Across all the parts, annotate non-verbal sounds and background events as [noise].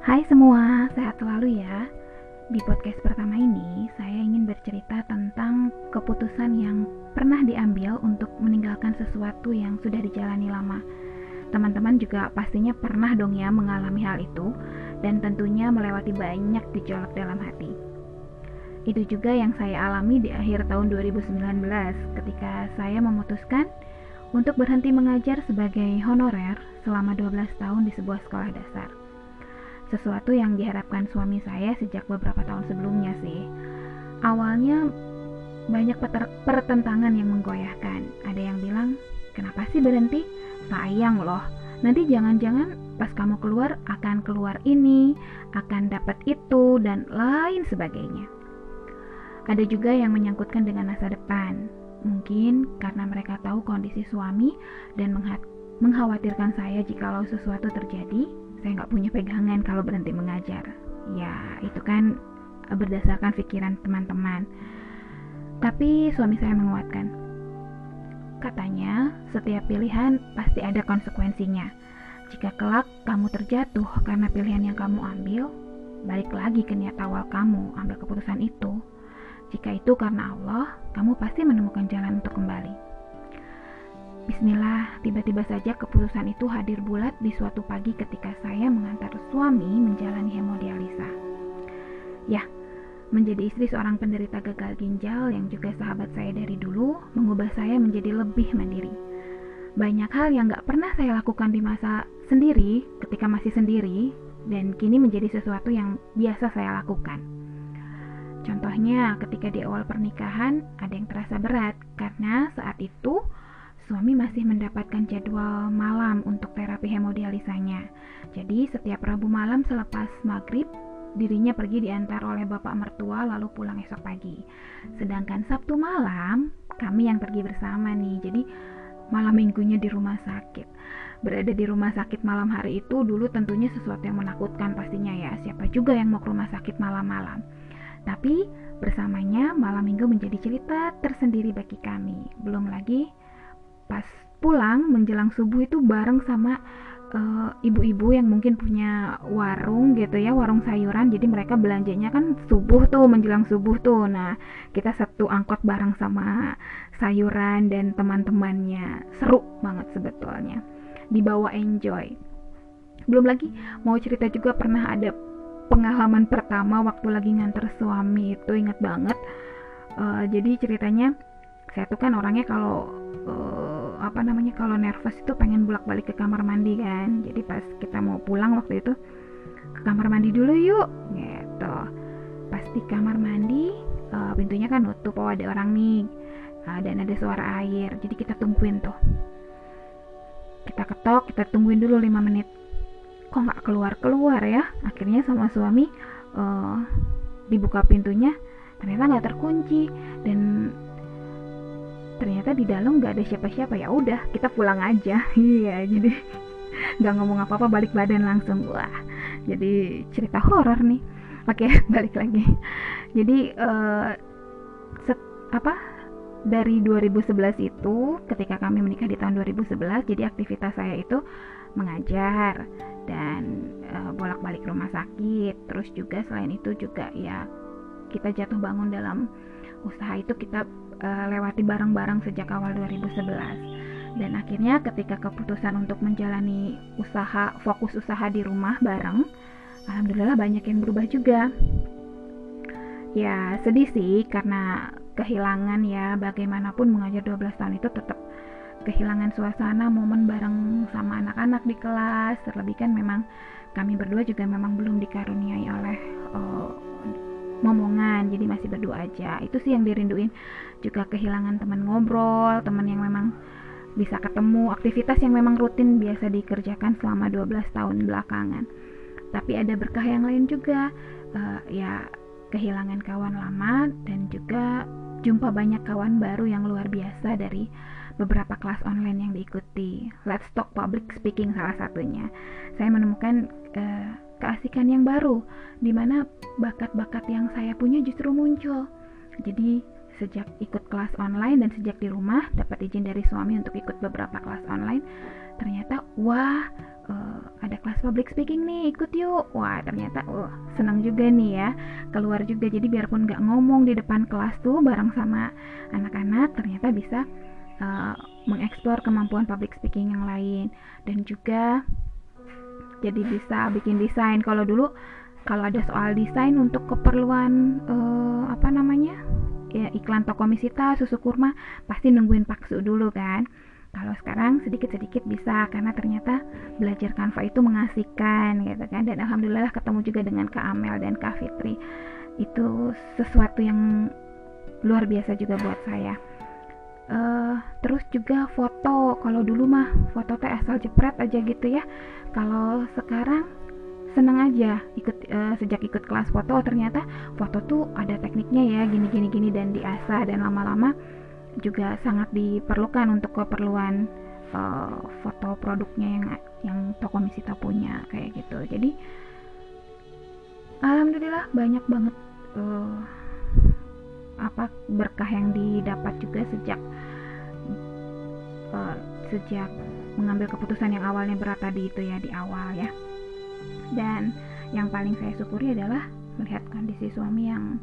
Hai semua, sehat selalu ya. Di podcast pertama ini, saya ingin bercerita tentang keputusan yang pernah diambil untuk meninggalkan sesuatu yang sudah dijalani lama. Teman-teman juga pastinya pernah dong ya mengalami hal itu, dan tentunya melewati banyak gejolak dalam hati. Itu juga yang saya alami di akhir tahun 2019 ketika saya memutuskan untuk berhenti mengajar sebagai honorer selama 12 tahun di sebuah sekolah dasar. Sesuatu yang diharapkan suami saya sejak beberapa tahun sebelumnya sih. Awalnya banyak pertentangan yang menggoyahkan. Ada yang bilang, kenapa sih berhenti? Sayang loh, nanti jangan-jangan pas kamu keluar akan keluar ini, akan dapat itu, dan lain sebagainya. Ada juga yang menyangkutkan dengan masa depan, Mungkin karena mereka tahu kondisi suami dan mengkhawatirkan saya jikalau sesuatu terjadi, saya nggak punya pegangan kalau berhenti mengajar. Ya, itu kan berdasarkan pikiran teman-teman. Tapi suami saya menguatkan. Katanya, setiap pilihan pasti ada konsekuensinya. Jika kelak kamu terjatuh karena pilihan yang kamu ambil, balik lagi ke niat awal kamu ambil keputusan itu. Jika itu karena Allah, kamu pasti menemukan jalan untuk kembali. Bismillah, tiba-tiba saja keputusan itu hadir bulat di suatu pagi ketika saya mengantar suami menjalani hemodialisa. Ya, menjadi istri seorang penderita gagal ginjal yang juga sahabat saya dari dulu mengubah saya menjadi lebih mandiri. Banyak hal yang gak pernah saya lakukan di masa sendiri ketika masih sendiri dan kini menjadi sesuatu yang biasa saya lakukan. Contohnya, ketika di awal pernikahan ada yang terasa berat karena saat itu suami masih mendapatkan jadwal malam untuk terapi hemodialisanya. Jadi, setiap Rabu malam selepas maghrib, dirinya pergi diantar oleh bapak mertua lalu pulang esok pagi. Sedangkan Sabtu malam, kami yang pergi bersama nih. Jadi, malam minggunya di rumah sakit. Berada di rumah sakit malam hari itu dulu tentunya sesuatu yang menakutkan pastinya ya. Siapa juga yang mau ke rumah sakit malam-malam. Tapi bersamanya malam minggu menjadi cerita tersendiri bagi kami. Belum lagi pas pulang menjelang subuh itu bareng sama eh, ibu-ibu uh, yang mungkin punya warung gitu ya warung sayuran. Jadi mereka belanjanya kan subuh tuh menjelang subuh tuh. Nah kita satu angkot bareng sama sayuran dan teman-temannya. Seru banget sebetulnya. Dibawa enjoy. Belum lagi mau cerita juga pernah ada pengalaman pertama waktu lagi nganter suami itu ingat banget. Uh, jadi ceritanya saya tuh kan orangnya kalau uh, apa namanya kalau nervous itu pengen bolak balik ke kamar mandi kan. Jadi pas kita mau pulang waktu itu ke kamar mandi dulu yuk gitu. Pas di kamar mandi uh, pintunya kan nutup oh ada orang nih uh, dan ada suara air. Jadi kita tungguin tuh. Kita ketok kita tungguin dulu 5 menit. Kok nggak keluar keluar ya? Akhirnya sama suami uh, dibuka pintunya ternyata nggak terkunci. Dan ternyata di dalam nggak ada siapa-siapa. Ya udah kita pulang aja. [laughs] Iya jadi nggak ngomong apa-apa balik badan langsung. Wah jadi cerita horor nih. Oke [laughs] balik lagi. Jadi uh, apa dari 2011 itu ketika kami menikah di tahun 2011 jadi aktivitas saya itu mengajar dan uh, bolak-balik rumah sakit. Terus juga selain itu juga ya kita jatuh bangun dalam usaha itu kita uh, lewati bareng-bareng sejak awal 2011. Dan akhirnya ketika keputusan untuk menjalani usaha fokus usaha di rumah bareng, alhamdulillah banyak yang berubah juga. Ya, sedih sih karena kehilangan ya bagaimanapun mengajar 12 tahun itu tetap kehilangan suasana momen bareng sama anak-anak di kelas terlebih kan memang kami berdua juga memang belum dikaruniai oleh uh, momongan jadi masih berdua aja itu sih yang dirinduin juga kehilangan teman ngobrol teman yang memang bisa ketemu aktivitas yang memang rutin biasa dikerjakan selama 12 tahun belakangan tapi ada berkah yang lain juga uh, ya kehilangan kawan lama dan juga jumpa banyak kawan baru yang luar biasa dari beberapa kelas online yang diikuti. Let's Talk Public Speaking salah satunya. Saya menemukan uh, keasikan yang baru, di mana bakat-bakat yang saya punya justru muncul. Jadi sejak ikut kelas online dan sejak di rumah dapat izin dari suami untuk ikut beberapa kelas online, ternyata wah uh, ada kelas public speaking nih ikut yuk. Wah ternyata uh, senang juga nih ya keluar juga. Jadi biarpun nggak ngomong di depan kelas tuh bareng sama anak-anak ternyata bisa uh, mengeksplor kemampuan public speaking yang lain. Dan juga jadi bisa bikin desain kalau dulu kalau ada soal desain untuk keperluan uh, apa namanya ya iklan toko misita susu kurma pasti nungguin paksu dulu kan kalau sekarang sedikit-sedikit bisa karena ternyata belajar Canva itu mengasihkan gitu kan dan alhamdulillah ketemu juga dengan Kak Amel dan Kak Fitri. Itu sesuatu yang luar biasa juga buat saya. Uh, terus juga foto kalau dulu mah foto teh asal jepret aja gitu ya kalau sekarang seneng aja ikut uh, sejak ikut kelas foto ternyata foto tuh ada tekniknya ya gini gini gini dan diasah dan lama-lama juga sangat diperlukan untuk keperluan uh, foto produknya yang yang toko Misita punya kayak gitu. Jadi alhamdulillah banyak banget uh, apa berkah yang didapat juga sejak uh, sejak mengambil keputusan yang awalnya berat tadi itu ya di awal ya. Dan yang paling saya syukuri adalah melihat kondisi suami yang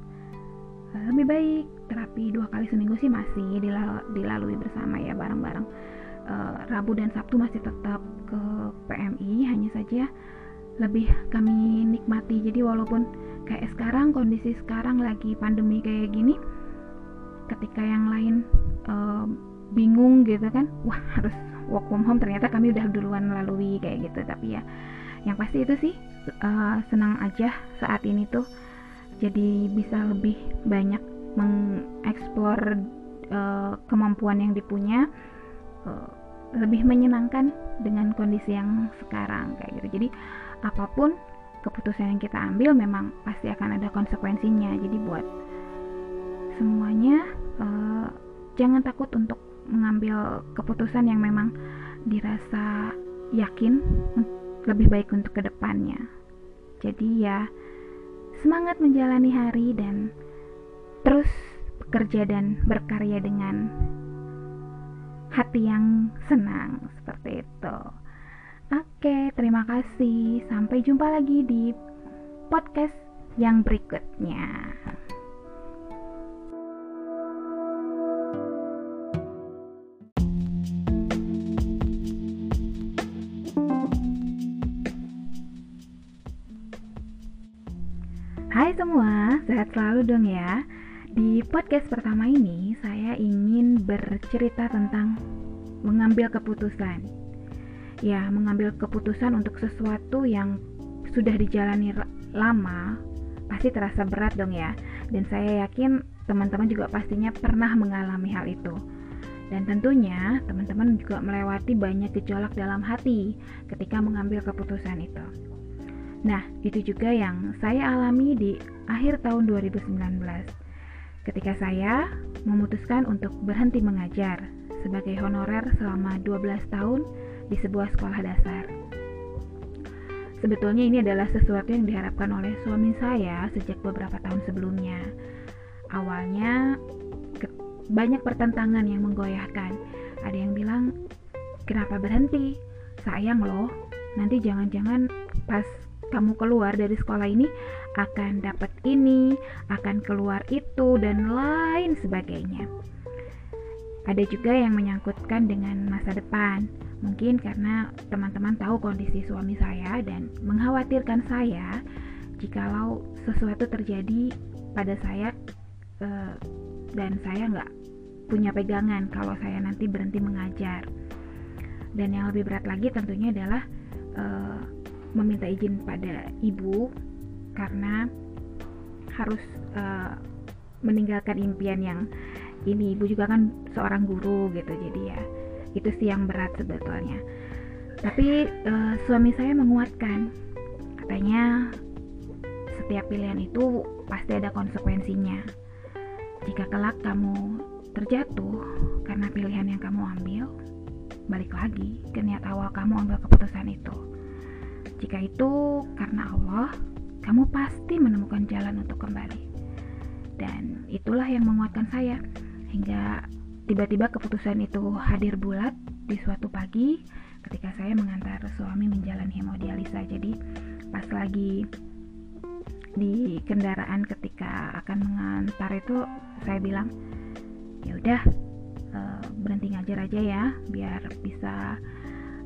lebih baik terapi dua kali seminggu sih masih dilalui bersama ya bareng-bareng uh, Rabu dan Sabtu masih tetap ke PMI hanya saja lebih kami nikmati jadi walaupun kayak sekarang kondisi sekarang lagi pandemi kayak gini ketika yang lain uh, bingung gitu kan wah [laughs] harus work from home ternyata kami udah duluan melalui kayak gitu. Tapi ya yang pasti itu sih uh, senang aja saat ini tuh jadi bisa lebih banyak mengeksplor uh, kemampuan yang dipunya uh, lebih menyenangkan dengan kondisi yang sekarang kayak gitu. Jadi apa pun keputusan yang kita ambil memang pasti akan ada konsekuensinya jadi buat semuanya uh, jangan takut untuk mengambil keputusan yang memang dirasa yakin lebih baik untuk ke depannya jadi ya semangat menjalani hari dan terus bekerja dan berkarya dengan hati yang senang seperti itu. Oke, terima kasih. Sampai jumpa lagi di podcast yang berikutnya. Hai semua, sehat selalu dong ya. Di podcast pertama ini, saya ingin bercerita tentang mengambil keputusan. Ya, mengambil keputusan untuk sesuatu yang sudah dijalani lama, pasti terasa berat dong ya. Dan saya yakin teman-teman juga pastinya pernah mengalami hal itu. Dan tentunya teman-teman juga melewati banyak gejolak dalam hati ketika mengambil keputusan itu. Nah, itu juga yang saya alami di akhir tahun 2019 ketika saya memutuskan untuk berhenti mengajar sebagai honorer selama 12 tahun di sebuah sekolah dasar. Sebetulnya ini adalah sesuatu yang diharapkan oleh suami saya sejak beberapa tahun sebelumnya. Awalnya banyak pertentangan yang menggoyahkan. Ada yang bilang, "Kenapa berhenti? Sayang loh, nanti jangan-jangan pas kamu keluar dari sekolah ini akan dapat ini, akan keluar itu, dan lain sebagainya. Ada juga yang menyangkutkan dengan masa depan, mungkin karena teman-teman tahu kondisi suami saya dan mengkhawatirkan saya jikalau sesuatu terjadi pada saya uh, dan saya nggak punya pegangan kalau saya nanti berhenti mengajar. Dan yang lebih berat lagi tentunya adalah uh, meminta izin pada ibu karena harus uh, meninggalkan impian yang ini ibu juga kan seorang guru gitu jadi ya itu sih yang berat sebetulnya. Tapi uh, suami saya menguatkan katanya setiap pilihan itu pasti ada konsekuensinya. Jika kelak kamu terjatuh karena pilihan yang kamu ambil balik lagi ke niat awal kamu ambil keputusan itu. Jika itu karena Allah, kamu pasti menemukan jalan untuk kembali. Dan itulah yang menguatkan saya hingga tiba-tiba keputusan itu hadir bulat di suatu pagi ketika saya mengantar suami menjalani hemodialisa. Jadi pas lagi di kendaraan ketika akan mengantar itu saya bilang ya udah uh, berhenti ngajar aja ya biar bisa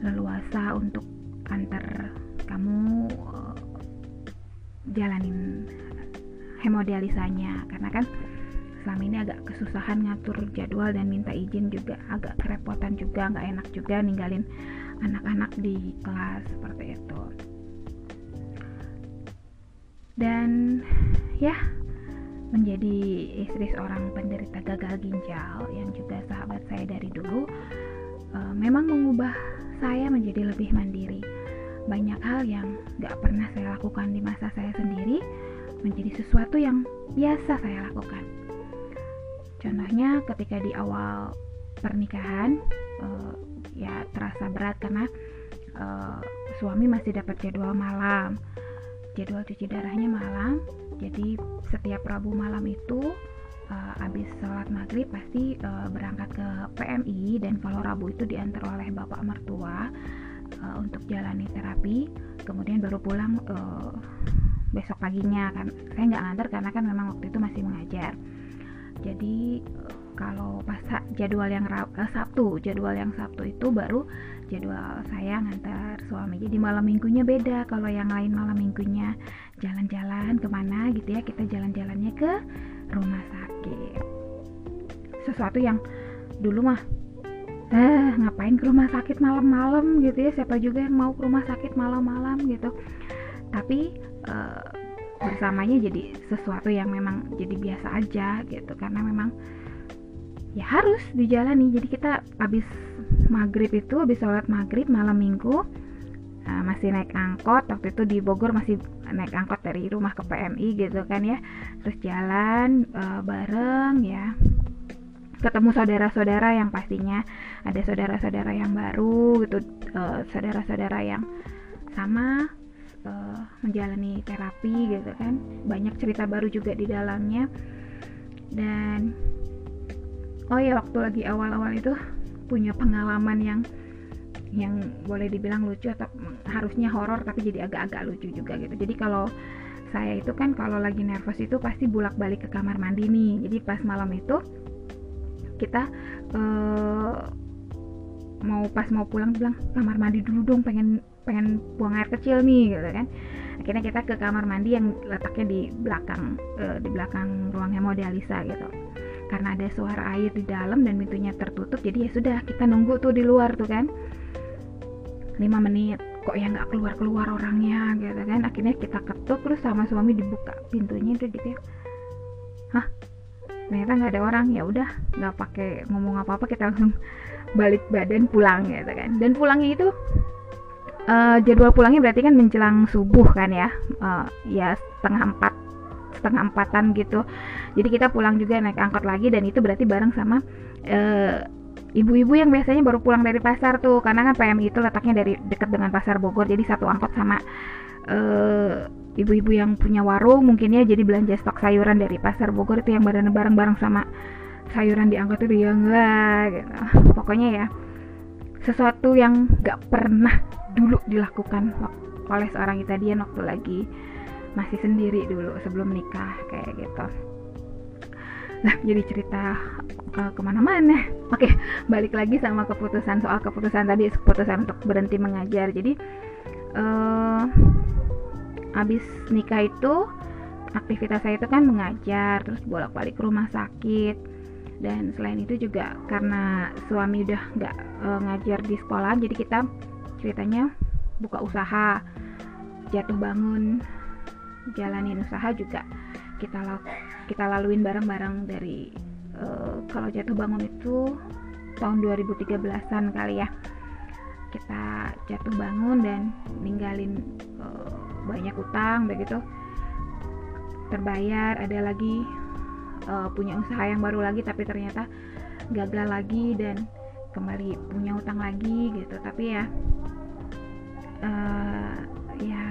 leluasa untuk antar kamu uh, jalanin hemodialisanya. Karena kan selama ini agak kesusahan ngatur jadwal dan minta izin juga agak kerepotan juga nggak enak juga ninggalin anak-anak di kelas seperti itu. Dan ya menjadi istri seorang penderita gagal ginjal yang juga sahabat saya dari dulu uh, memang mengubah saya menjadi lebih mandiri. Banyak hal yang gak pernah saya lakukan di masa saya sendiri menjadi sesuatu yang biasa saya lakukan contohnya ketika di awal pernikahan uh, ya terasa berat karena uh, suami masih dapat jadwal malam. Jadwal cuci darahnya malam. Jadi setiap Rabu malam itu uh, habis sholat maghrib pasti uh, berangkat ke PMI dan kalau Rabu itu diantar oleh bapak mertua uh, untuk jalani terapi. Kemudian baru pulang uh, besok paginya kan. Saya nggak ngantar karena kan memang waktu itu masih mengajar jadi kalau pas jadwal yang uh, Sabtu jadwal yang Sabtu itu baru jadwal saya ngantar suami. Jadi malam minggunya beda kalau yang lain malam minggunya jalan-jalan ke mana gitu ya kita jalan-jalannya ke rumah sakit. Sesuatu yang dulu mah eh ngapain ke rumah sakit malam-malam? gitu ya siapa juga yang mau ke rumah sakit malam-malam gitu. Tapi uh, bersamanya jadi sesuatu yang memang jadi biasa aja gitu. Karena memang ya harus dijalani. Jadi kita habis maghrib itu habis sholat maghrib malam minggu uh, masih naik angkot. Waktu itu di Bogor masih naik angkot dari rumah ke PMI gitu kan ya. Terus jalan uh, bareng ya. Ketemu saudara-saudara yang pastinya ada saudara-saudara yang baru gitu uh, saudara-saudara yang sama uh, menjalani terapi gitu kan. Banyak cerita baru juga di dalamnya. Dan oh ya waktu lagi awal-awal itu punya pengalaman yang yang boleh dibilang lucu atau harusnya horor tapi jadi agak-agak lucu juga gitu. Jadi kalau saya itu kan kalau lagi nervous itu pasti bulak balik ke kamar mandi nih. Jadi pas malam itu kita uh, mau pas mau pulang bilang kamar mandi dulu dong pengen pengen buang air kecil nih gitu kan. Akhirnya kita ke kamar mandi yang letaknya di belakang uh, di belakang ruang hemodialisa gitu. Karena ada suara air di dalam dan pintunya tertutup jadi ya sudah kita nunggu tuh di luar tuh kan. 5 menit kok ya nggak keluar keluar orangnya gitu kan. Akhirnya kita ketuk terus sama suami dibuka pintunya itu gitu ya hah? Ternyata nggak ada orang. Ya udah nggak pakai ngomong apa apa kita langsung [laughs] balik badan pulang gitu kan. Dan pulangnya itu uh, jadwal pulangnya berarti kan menjelang subuh kan ya? Uh, ya setengah empat setengah empatan gitu. Jadi kita pulang juga naik angkot lagi dan itu berarti bareng sama uh, ibu-ibu yang biasanya baru pulang dari pasar tuh. Karena kan PMI itu letaknya dari dekat dengan pasar Bogor jadi satu angkot sama uh, ibu-ibu yang punya warung mungkin ya jadi belanja stok sayuran dari pasar Bogor itu yang bareng-bareng sama sayuran di angkot itu. Ya enggak gitu. Pokoknya ya sesuatu yang gak pernah dulu dilakukan oleh seorang Italian waktu lagi masih sendiri dulu sebelum nikah kayak gitu. Nah jadi cerita uh, ke mana-mana. Oke balik lagi sama keputusan soal keputusan tadi keputusan untuk berhenti mengajar. Jadi uh, abis nikah itu aktivitas saya itu kan mengajar terus bolak-balik ke rumah sakit dan selain itu juga karena suami udah nggak uh, ngajar di sekolah jadi kita ceritanya buka usaha jatuh bangun jalanin usaha juga kita kita laluin bareng-bareng dari uh, kalau jatuh bangun itu tahun 2013-an kali ya. Kita jatuh bangun dan ninggalin uh, banyak utang begitu terbayar ada lagi uh, punya usaha yang baru lagi tapi ternyata gagal lagi dan kembali punya utang lagi gitu. Tapi ya uh, ya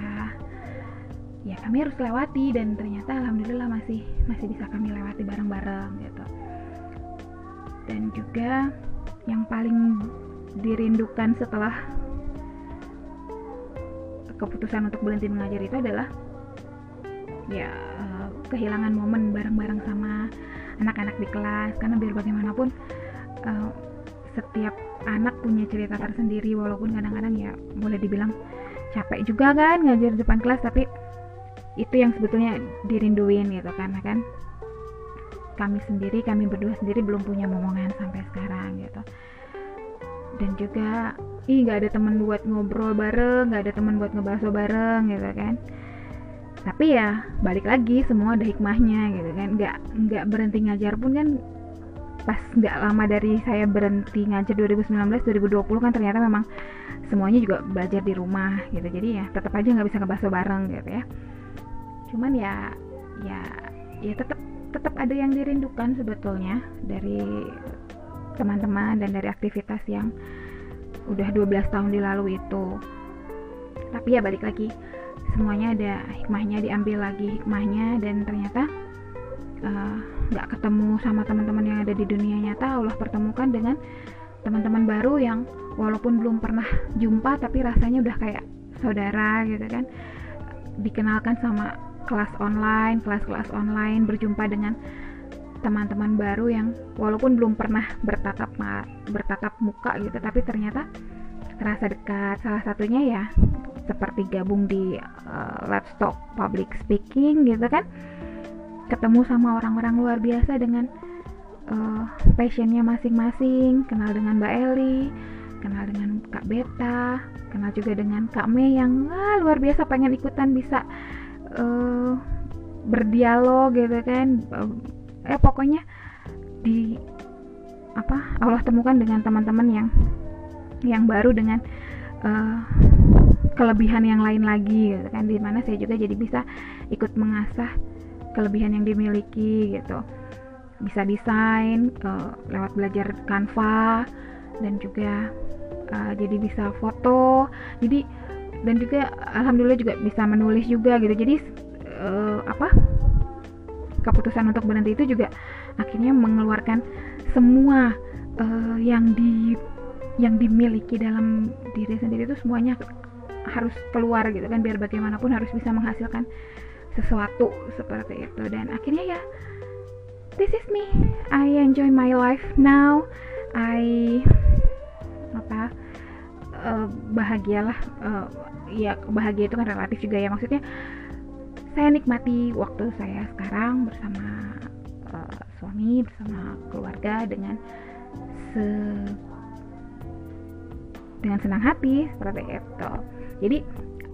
ya kami harus lewati dan ternyata alhamdulillah masih masih bisa kami lewati bareng-bareng gitu. Dan juga yang paling dirindukan setelah keputusan untuk berhenti mengajar itu adalah ya kehilangan momen bareng-bareng sama anak-anak di kelas. Karena biar bagaimanapun uh, setiap anak punya cerita tersendiri walaupun kadang-kadang ya boleh dibilang capek juga kan ngajar depan kelas tapi itu yang sebetulnya dirinduin gitu. Karena kan kami sendiri kami berdua sendiri belum punya momongan sampai sekarang gitu. Dan juga ih nggak ada teman buat ngobrol bareng nggak ada teman buat ngebahas bareng gitu kan tapi ya balik lagi semua ada hikmahnya gitu kan. Nggak nggak berhenti ngajar pun kan pas nggak lama dari saya berhenti ngajar 2019 2020 kan ternyata memang semuanya juga belajar di rumah gitu. Jadi ya tetap aja nggak bisa ngebahas bareng gitu ya. Cuman ya ya ya tetap tetap ada yang dirindukan sebetulnya dari teman-teman dan dari aktivitas yang udah 12 tahun dilalu itu. Tapi ya balik lagi semuanya ada hikmahnya diambil lagi hikmahnya dan ternyata eh, nggak uh, ketemu sama teman-teman yang ada di dunia nyata. Allah pertemukan dengan teman-teman baru yang walaupun belum pernah jumpa tapi rasanya udah kayak saudara gitu kan. Dikenalkan sama kelas online kelas-kelas online berjumpa dengan teman-teman baru yang walaupun belum pernah bertatap bertatap muka gitu tapi ternyata terasa dekat. Salah satunya ya seperti gabung di uh, Let's Talk Public Speaking gitu kan. Ketemu sama orang-orang luar biasa dengan uh, passionnya masing-masing. Kenal dengan Mbak Eli kenal dengan Kak Beta kenal juga dengan Kak Mei yang ah, luar biasa pengen ikutan bisa uh, berdialog gitu kan. Eh pokoknya di apa Allah temukan dengan teman-teman yang yang baru dengan uh, kelebihan yang lain lagi gitu kan di mana saya juga jadi bisa ikut mengasah kelebihan yang dimiliki gitu. Bisa desain uh, lewat belajar Canva dan juga uh, jadi bisa foto. Jadi dan juga alhamdulillah juga bisa menulis juga gitu. Jadi uh, apa keputusan untuk berhenti itu juga akhirnya mengeluarkan semua uh, yang di yang dimiliki dalam diri sendiri itu semuanya harus keluar gitu kan biar bagaimanapun harus bisa menghasilkan sesuatu seperti itu. Dan akhirnya ya this is me. I enjoy my life now. I apa uh, bahagialah uh, ya bahagia itu kan relatif juga ya. Maksudnya saya nikmati waktu saya sekarang bersama uh, suami bersama keluarga dengan se dengan senang hati seperti itu jadi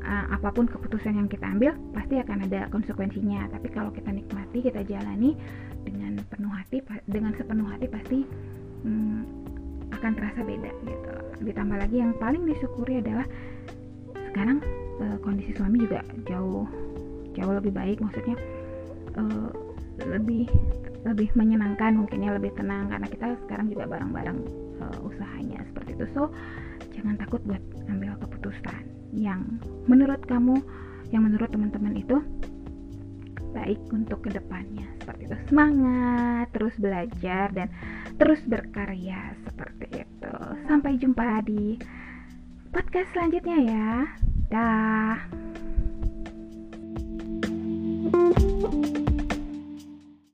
uh, apa pun keputusan yang kita ambil pasti akan ada konsekuensinya. Tapi kalau kita nikmati kita jalani dengan penuh hati dengan sepenuh hati pasti hmm, akan terasa beda gitu. Ditambah lagi yang paling disyukuri adalah sekarang uh, kondisi suami juga jauh jauh lebih baik. Maksudnya uh, lebih lebih menyenangkan mungkinnya lebih tenang. Karena kita sekarang juga bareng-bareng uh, usahanya seperti itu. So jangan takut buat ambil keputusan yang menurut kamu yang menurut teman-teman itu baik untuk ke depannya. Seperti itu. Semangat terus belajar dan terus berkarya. Seperti itu. Sampai jumpa di podcast selanjutnya ya. Dah. Thank you.